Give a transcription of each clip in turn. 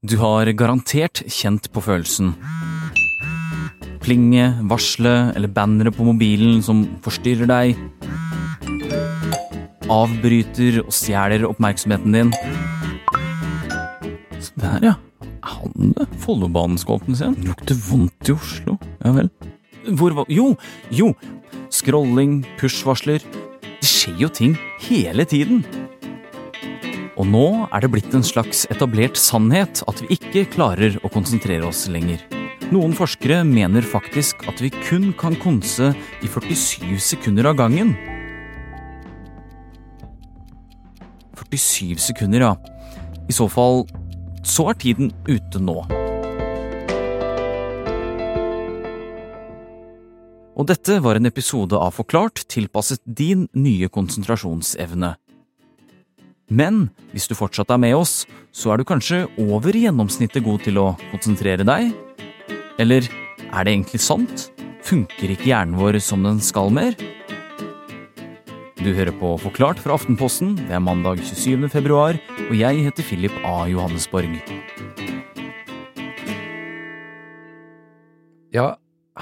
Du har garantert kjent på følelsen. Plinge, varsle eller bannere på mobilen som forstyrrer deg. Avbryter og stjeler oppmerksomheten din. Se der, ja. Er Han det. Follobanen sin? Lukter vondt i Oslo. Ja vel. Hvor var Jo, jo! Scrolling, push-varsler. Det skjer jo ting hele tiden. Og nå er det blitt en slags etablert sannhet at vi ikke klarer å konsentrere oss lenger. Noen forskere mener faktisk at vi kun kan konse i 47 sekunder av gangen. 47 sekunder, ja. I så fall så er tiden ute nå. Og dette var en episode av Forklart tilpasset din nye konsentrasjonsevne. Men hvis du fortsatt er med oss, så er du kanskje over gjennomsnittet god til å konsentrere deg? Eller er det egentlig sant? Funker ikke hjernen vår som den skal mer? Du hører på Forklart fra Aftenposten. Det er mandag 27. februar, og jeg heter Philip A. Johannesborg. Ja,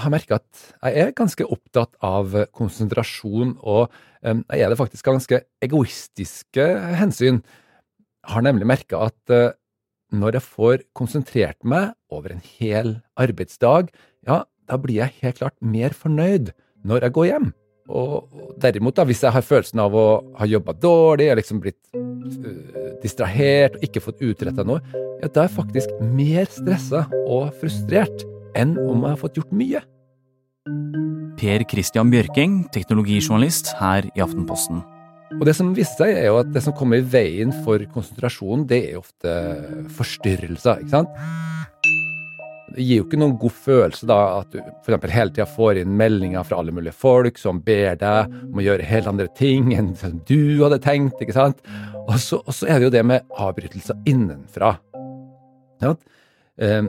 har merka at jeg er ganske opptatt av konsentrasjon, og jeg er det faktisk av ganske egoistiske hensyn. Jeg har nemlig merka at uh, når jeg får konsentrert meg over en hel arbeidsdag, ja, da blir jeg helt klart mer fornøyd når jeg går hjem. Og, derimot, da, hvis jeg har følelsen av å ha jobba dårlig, jeg liksom blitt uh, distrahert og ikke fått utretta noe, ja, da er jeg faktisk mer stressa og frustrert enn om jeg har fått gjort mye. Per Christian Bjørking, teknologijournalist her i Aftenposten. Og det som viste seg, er jo at det som kommer i veien for konsentrasjon, det er jo ofte forstyrrelser, ikke sant? Det gir jo ikke noen god følelse da at du f.eks. hele tida får inn meldinger fra alle mulige folk som ber deg om å gjøre helt andre ting enn du hadde tenkt, ikke sant? Og så, og så er det jo det med avbrytelser innenfra. Ja? Um,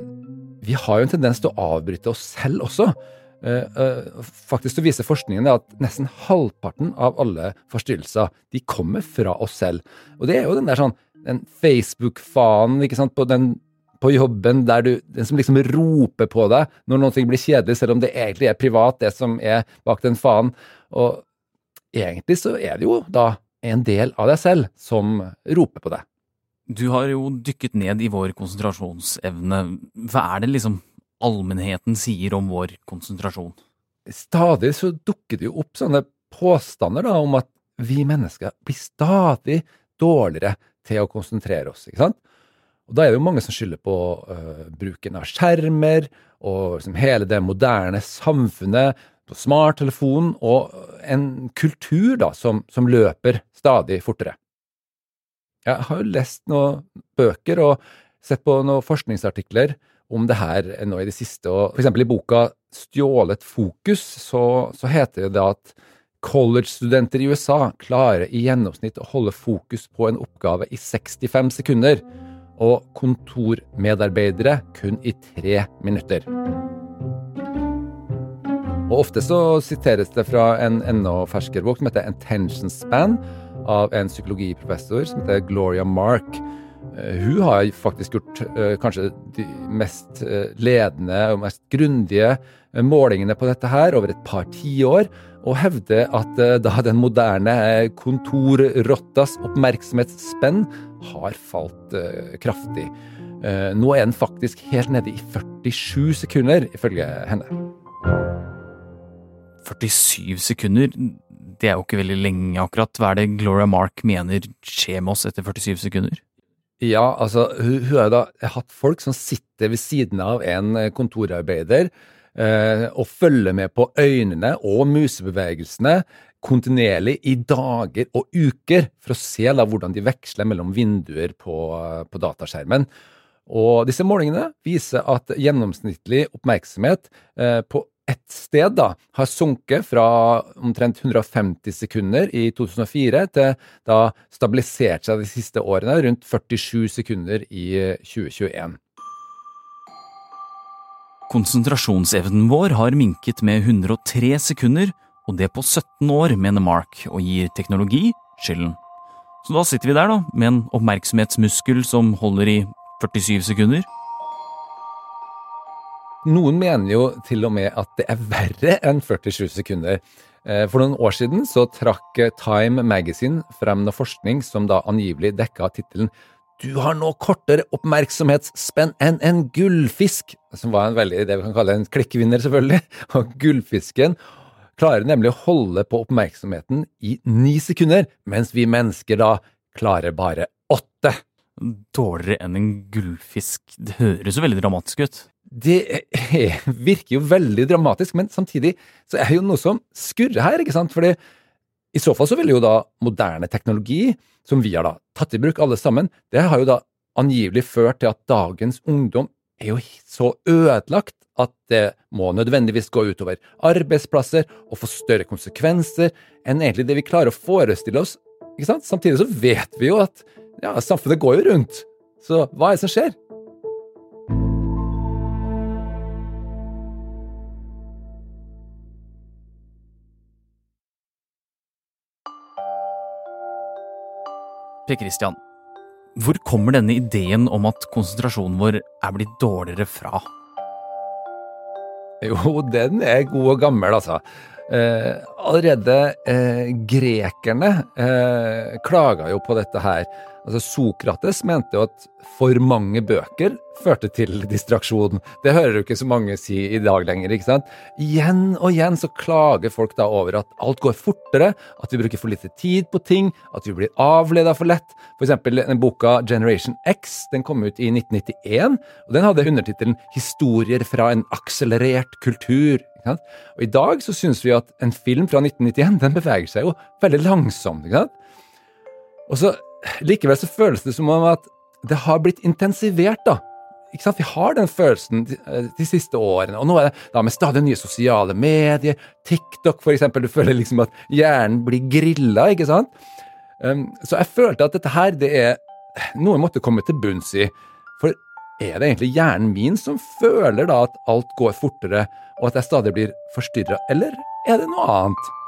vi har jo en tendens til å avbryte oss selv også. Uh, uh, faktisk så viser forskningen at nesten halvparten av alle forstyrrelser de kommer fra oss selv. Og det er jo den der sånn den Facebook-fanen ikke sant, på, den, på jobben der du, den som liksom roper på deg når noe blir kjedelig, selv om det egentlig er privat, det som er bak den fanen. Og egentlig så er det jo da en del av deg selv som roper på deg. Du har jo dykket ned i vår konsentrasjonsevne. Hva er det liksom allmennheten sier om vår konsentrasjon? Stadig så dukker det jo opp sånne påstander da, om at vi mennesker blir stadig dårligere til å konsentrere oss. ikke sant? Og Da er det jo mange som skylder på uh, bruken av skjermer og liksom hele det moderne samfunnet, på smarttelefonen og en kultur da, som, som løper stadig fortere. Jeg har jo lest noen bøker og sett på noen forskningsartikler om det her nå i det siste. og eksempel i boka Stjålet fokus så, så heter det at college-studenter i USA klarer i gjennomsnitt å holde fokus på en oppgave i 65 sekunder, og kontormedarbeidere kun i tre minutter. Og Ofte så siteres det fra en enda ferskere bok som heter Intention Span, av en psykologiprofessor som heter Gloria Mark. Uh, hun har faktisk gjort uh, kanskje de mest uh, ledende og mest grundige målingene på dette her over et par tiår, og hevder at da den moderne kontorrottas oppmerksomhetsspenn har falt kraftig. Nå er den faktisk helt nede i 47 sekunder, ifølge henne. 47 sekunder? Det er jo ikke veldig lenge, akkurat. Hva er det Gloria Mark mener skjer med oss etter 47 sekunder? Ja, altså, hun, hun har da hatt folk som sitter ved siden av en kontorarbeider eh, og følger med på øynene og musebevegelsene kontinuerlig i dager og uker for å se da hvordan de veksler mellom vinduer på, på dataskjermen. Og disse målingene viser at gjennomsnittlig oppmerksomhet eh, på ett sted da, har sunket fra omtrent 150 sekunder i 2004 til da stabilisert seg de siste årene rundt 47 sekunder i 2021. Konsentrasjonsevnen vår har minket med 103 sekunder, og det på 17 år, mener Mark, og gir teknologi skylden. Så da sitter vi der, da, med en oppmerksomhetsmuskel som holder i 47 sekunder? Noen mener jo til og med at det er verre enn 47 sekunder. Eh, for noen år siden så trakk Time Magazine frem noe forskning som da angivelig dekka tittelen Du har nå kortere oppmerksomhetsspenn enn en gullfisk, som var en veldig, det vi kan kalle en klikkvinner, selvfølgelig. Og gullfisken klarer nemlig å holde på oppmerksomheten i ni sekunder, mens vi mennesker da klarer bare åtte. Dårligere enn en gullfisk. Det høres jo veldig dramatisk ut. Det er, virker jo veldig dramatisk, men samtidig så er det jo noe som skurrer her, ikke sant? Fordi i så fall så ville jo da moderne teknologi, som vi har da tatt i bruk alle sammen, det har jo da angivelig ført til at dagens ungdom er jo så ødelagt at det må nødvendigvis gå utover arbeidsplasser og få større konsekvenser enn egentlig det vi klarer å forestille oss. Ikke sant? Samtidig så vet vi jo at ja, samfunnet går jo rundt. Så hva er det som skjer? Per Christian, hvor kommer denne ideen om at konsentrasjonen vår er blitt dårligere fra? Jo, den er god og gammel, altså. Eh, allerede eh, grekerne eh, klaga jo på dette her. Altså, Sokrates mente jo at for mange bøker førte til distraksjon. Det hører du ikke så mange si i dag lenger. ikke sant? Igjen og igjen så klager folk da over at alt går fortere, at vi bruker for lite tid på ting, at vi blir avleda for lett. For eksempel den boka Generation X den kom ut i 1991, og den hadde undertittelen 'Historier fra en akselerert kultur'. Og I dag så syns vi at en film fra 1991 den beveger seg jo veldig langsomt. ikke sant? Og så Likevel så føles det som om at det har blitt intensivert. da. Ikke sant? Vi har den følelsen de, eh, de siste årene. Og nå er det da med stadig nye sosiale medier, TikTok eksempel. Du føler liksom at hjernen blir grilla, ikke sant? Um, så jeg følte at dette her, det er noe jeg måtte komme til bunns i. For er det egentlig hjernen min som føler da at alt går fortere, og at jeg stadig blir forstyrra, eller er det noe annet?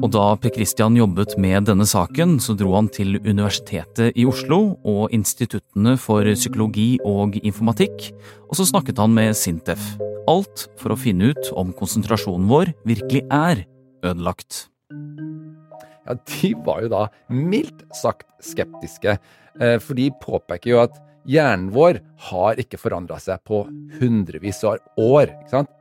Og da Per Christian jobbet med denne saken, så dro han til Universitetet i Oslo og instituttene for psykologi og informatikk, og så snakket han med Sintef. Alt for å finne ut om konsentrasjonen vår virkelig er ødelagt. Ja, de var jo da mildt sagt skeptiske, eh, for de påpeker jo at hjernen vår har ikke forandra seg på hundrevis av år. ikke sant?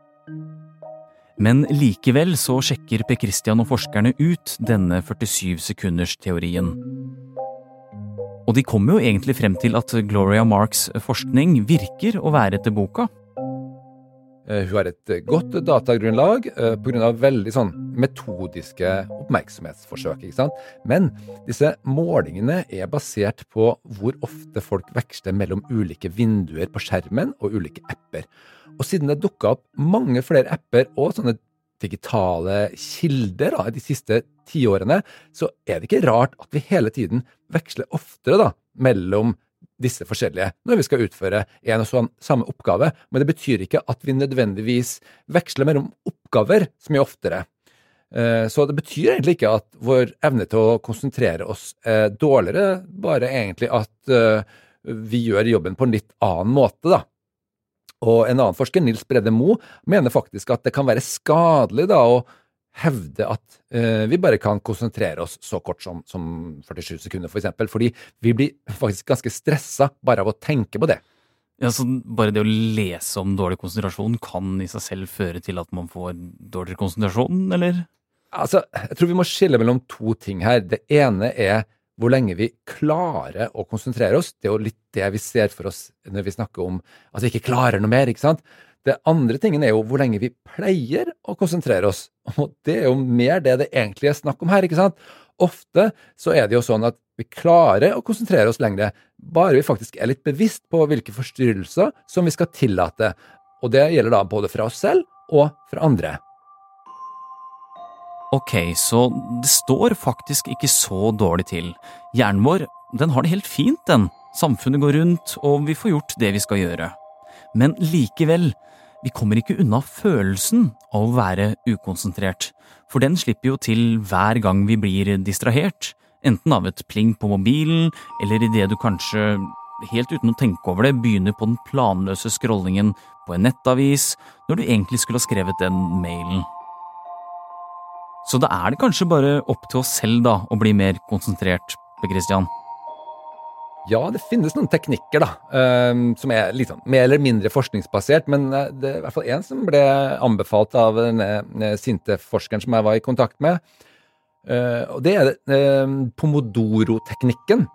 Men likevel så sjekker Per Christian og forskerne ut denne 47-sekunders-teorien. Og de kommer jo egentlig frem til at Gloria Marks forskning virker å være etter boka. Eh, hun har et godt datagrunnlag eh, pga. veldig sånn metodiske oppmerksomhetsforsøk. ikke sant? Men disse målingene er basert på hvor ofte folk veksler mellom ulike vinduer på skjermen og ulike apper. Og siden det dukka opp mange flere apper og sånne digitale kilder da, de siste tiårene, så er det ikke rart at vi hele tiden veksler oftere da, mellom disse forskjellige når vi skal utføre en og sånn samme oppgave, men det betyr ikke at vi nødvendigvis veksler mellom oppgaver så mye oftere. Eh, så det betyr egentlig ikke at vår evne til å konsentrere oss er dårligere, bare egentlig at eh, vi gjør jobben på en litt annen måte, da. Og en annen forsker, Nils Bredde Moe, mener faktisk at det kan være skadelig da å hevde at eh, vi bare kan konsentrere oss så kort som, som 47 sekunder, f.eks., for eksempel, fordi vi blir faktisk ganske stressa bare av å tenke på det. Ja, så Bare det å lese om dårlig konsentrasjon kan i seg selv føre til at man får dårligere konsentrasjon, eller? Altså, Jeg tror vi må skille mellom to ting her. Det ene er hvor lenge vi klarer å konsentrere oss. Det er jo litt det vi ser for oss når vi snakker om at vi ikke klarer noe mer. ikke sant? Det andre tingen er jo hvor lenge vi pleier å konsentrere oss. Og det er jo mer det det egentlig er snakk om her. ikke sant? Ofte så er det jo sånn at vi klarer å konsentrere oss lengre, bare vi faktisk er litt bevisst på hvilke forstyrrelser som vi skal tillate. Og det gjelder da både fra oss selv og fra andre. Ok, så det står faktisk ikke så dårlig til. Hjernen vår, den har det helt fint, den. Samfunnet går rundt, og vi får gjort det vi skal gjøre. Men likevel, vi kommer ikke unna følelsen av å være ukonsentrert, for den slipper jo til hver gang vi blir distrahert, enten av et pling på mobilen, eller idet du kanskje, helt uten å tenke over det, begynner på den planløse scrollingen på en nettavis når du egentlig skulle ha skrevet den mailen. Så da er det kanskje bare opp til oss selv da å bli mer konsentrert, Per Christian? Ja, det finnes noen teknikker da, um, som er liksom mer eller mindre forskningsbasert, men eh, det er i hvert fall én som ble anbefalt av denne sinte forskeren som jeg var i kontakt med. Uh, og Det er uh, pomodoro-teknikken.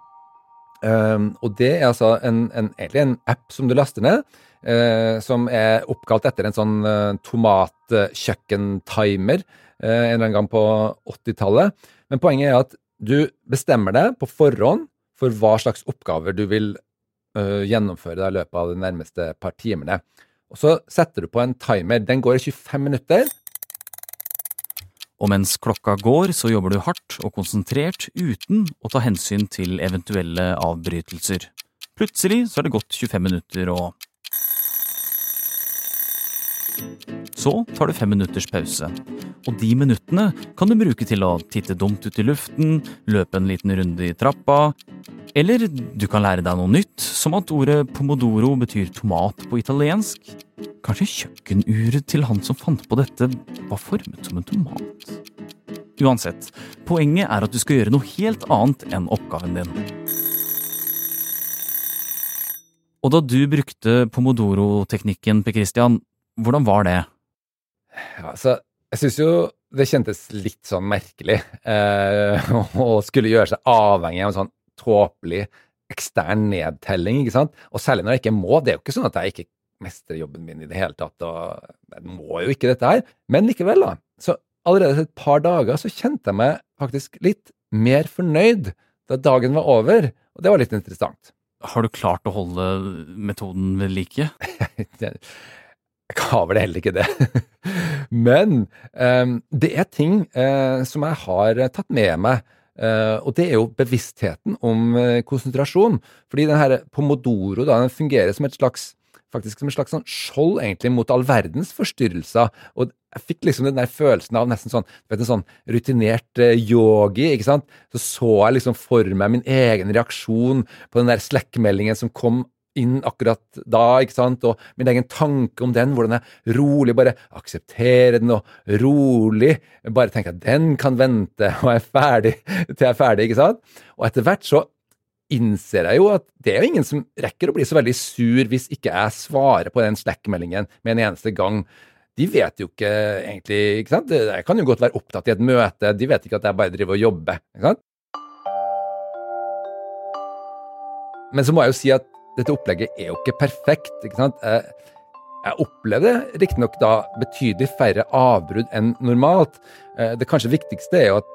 Um, og Det er altså en, en, egentlig en app som du laster ned, uh, som er oppkalt etter en sånn tomatkjøkkentimer en eller annen gang på 80-tallet. Men poenget er at du bestemmer deg på forhånd for hva slags oppgaver du vil uh, gjennomføre i løpet av de nærmeste par timene. Og Så setter du på en timer. Den går i 25 minutter. Og mens klokka går, så jobber du hardt og konsentrert uten å ta hensyn til eventuelle avbrytelser. Plutselig så er det gått 25 minutter, og Så tar du fem minutters pause. Og de minuttene kan du bruke til å titte dumt ut i luften, løpe en liten runde i trappa, eller du kan lære deg noe nytt, som at ordet pomodoro betyr tomat på italiensk. Kanskje kjøkkenuret til han som fant på dette, var formet som en tomat? Uansett, poenget er at du skal gjøre noe helt annet enn oppgaven din. Og da du brukte pomodoro-teknikken, Per Christian, hvordan var det? Altså, jeg syns jo det kjentes litt sånn merkelig eh, å skulle gjøre seg avhengig av en sånn tåpelig ekstern nedtelling, ikke sant? Og særlig når jeg ikke må. Det er jo ikke sånn at jeg ikke mestrer jobben min i det hele tatt, og jeg må jo ikke dette her. Men likevel, da. Så allerede et par dager så kjente jeg meg faktisk litt mer fornøyd da dagen var over, og det var litt interessant. Har du klart å holde metoden ved like? Jeg har vel heller ikke det. Men um, det er ting uh, som jeg har tatt med meg. Uh, og det er jo bevisstheten om uh, konsentrasjon. Fordi den her pomodoro da, den fungerer som et slags faktisk som et slags sånn skjold egentlig mot all verdens forstyrrelser. Og jeg fikk liksom den der følelsen av nesten sånn vet du, sånn rutinert yogi. ikke sant? Så så jeg liksom for meg min egen reaksjon på den der Slack-meldingen som kom inn akkurat da, ikke sant, og min egen tanke om den, hvordan jeg rolig bare aksepterer den, og rolig bare tenker at den kan vente, og jeg er ferdig til jeg er ferdig, ikke sant. Og etter hvert så innser jeg jo at det er jo ingen som rekker å bli så veldig sur hvis ikke jeg svarer på den Slack-meldingen med en eneste gang. De vet jo ikke egentlig ikke sant? Jeg kan jo godt være opptatt i et møte, de vet ikke at jeg bare driver og jobber. ikke sant? Men så må jeg jo si at dette opplegget er jo ikke perfekt. ikke sant? Jeg, jeg opplevde riktignok da betydelig færre avbrudd enn normalt. Eh, det kanskje viktigste er jo at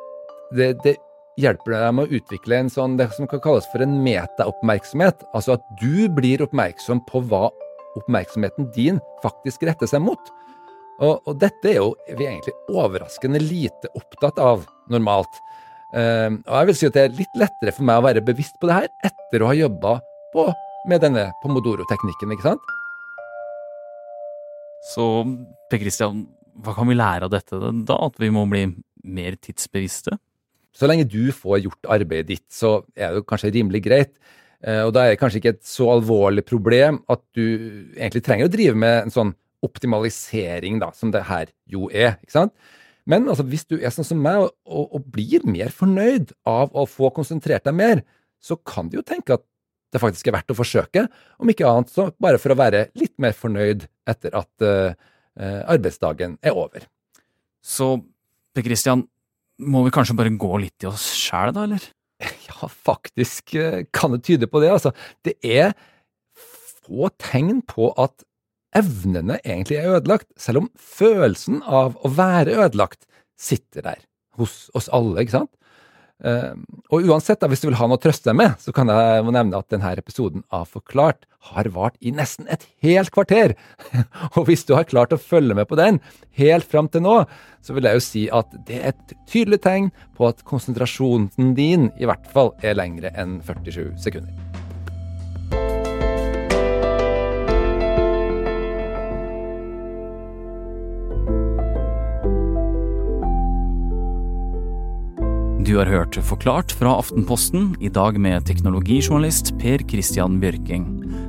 det, det hjelper deg med å utvikle en sånn, det som kan kalles for en metaoppmerksomhet. Altså at du blir oppmerksom på hva oppmerksomheten din faktisk retter seg mot. Og, og dette er jo vi egentlig overraskende lite opptatt av normalt. Uh, og jeg vil si at det er litt lettere for meg å være bevisst på det her etter å ha jobba med denne pomodoro-teknikken, ikke sant? Så Per Christian, hva kan vi lære av dette da? At vi må bli mer tidsbevisste? Så lenge du får gjort arbeidet ditt, så er det kanskje rimelig greit. Eh, og da er det kanskje ikke et så alvorlig problem at du egentlig trenger å drive med en sånn optimalisering, da, som det her jo er. ikke sant? Men altså, hvis du er sånn som meg og, og, blir mer fornøyd av å få konsentrert deg mer, så kan du jo tenke at det faktisk er verdt å forsøke, om ikke annet så bare for å være litt mer fornøyd etter at uh, arbeidsdagen er over. Så Per Christian, må vi kanskje bare gå litt i oss sjæl, da, eller? Ja, faktisk uh, kan det tyde på det, altså. Det er få tegn på at evnene egentlig er ødelagt, selv om følelsen av å være ødelagt sitter der hos oss alle, ikke sant? Uh, og uansett, da, hvis du vil ha noe å trøste deg med, så kan jeg nevne at denne episoden av Forklart har vart i nesten et helt kvarter. og hvis du har klart å følge med på den helt fram til nå, så vil jeg jo si at det er et tydelig tegn på at konsentrasjonen din i hvert fall er lengre enn 47 sekunder. Du har hørt Forklart fra Aftenposten, i dag med teknologijournalist Per Christian Bjørking.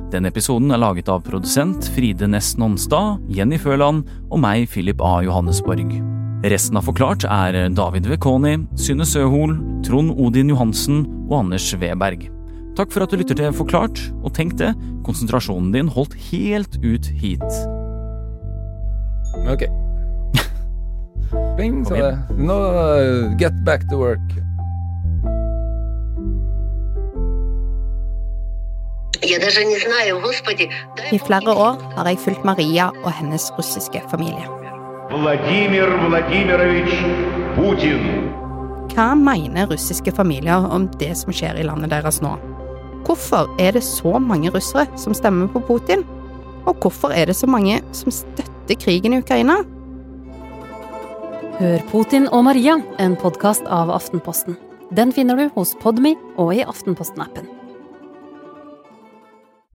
Denne episoden er laget av produsent Fride Næss Nonstad, Jenny Føland og meg, Philip A. Johannesborg. Resten av Forklart er David Vekoni, Synne Søhol, Trond Odin Johansen og Anders Weberg. Takk for at du lytter til Forklart, og tenk det, konsentrasjonen din holdt helt ut hit. Ok. Bing, sa det. Nå no, Get back to work. I flere år har jeg fulgt Maria og hennes russiske familie. Vladimir Vladimirovich Putin. Hva mener russiske familier om det som skjer i landet deres nå? Hvorfor er det så mange russere som stemmer på Putin? Og hvorfor er det så mange som støtter krigen i Ukraina? Hør Putin og Maria, en podkast av Aftenposten. Den finner du hos Podmy og i Aftenposten-appen.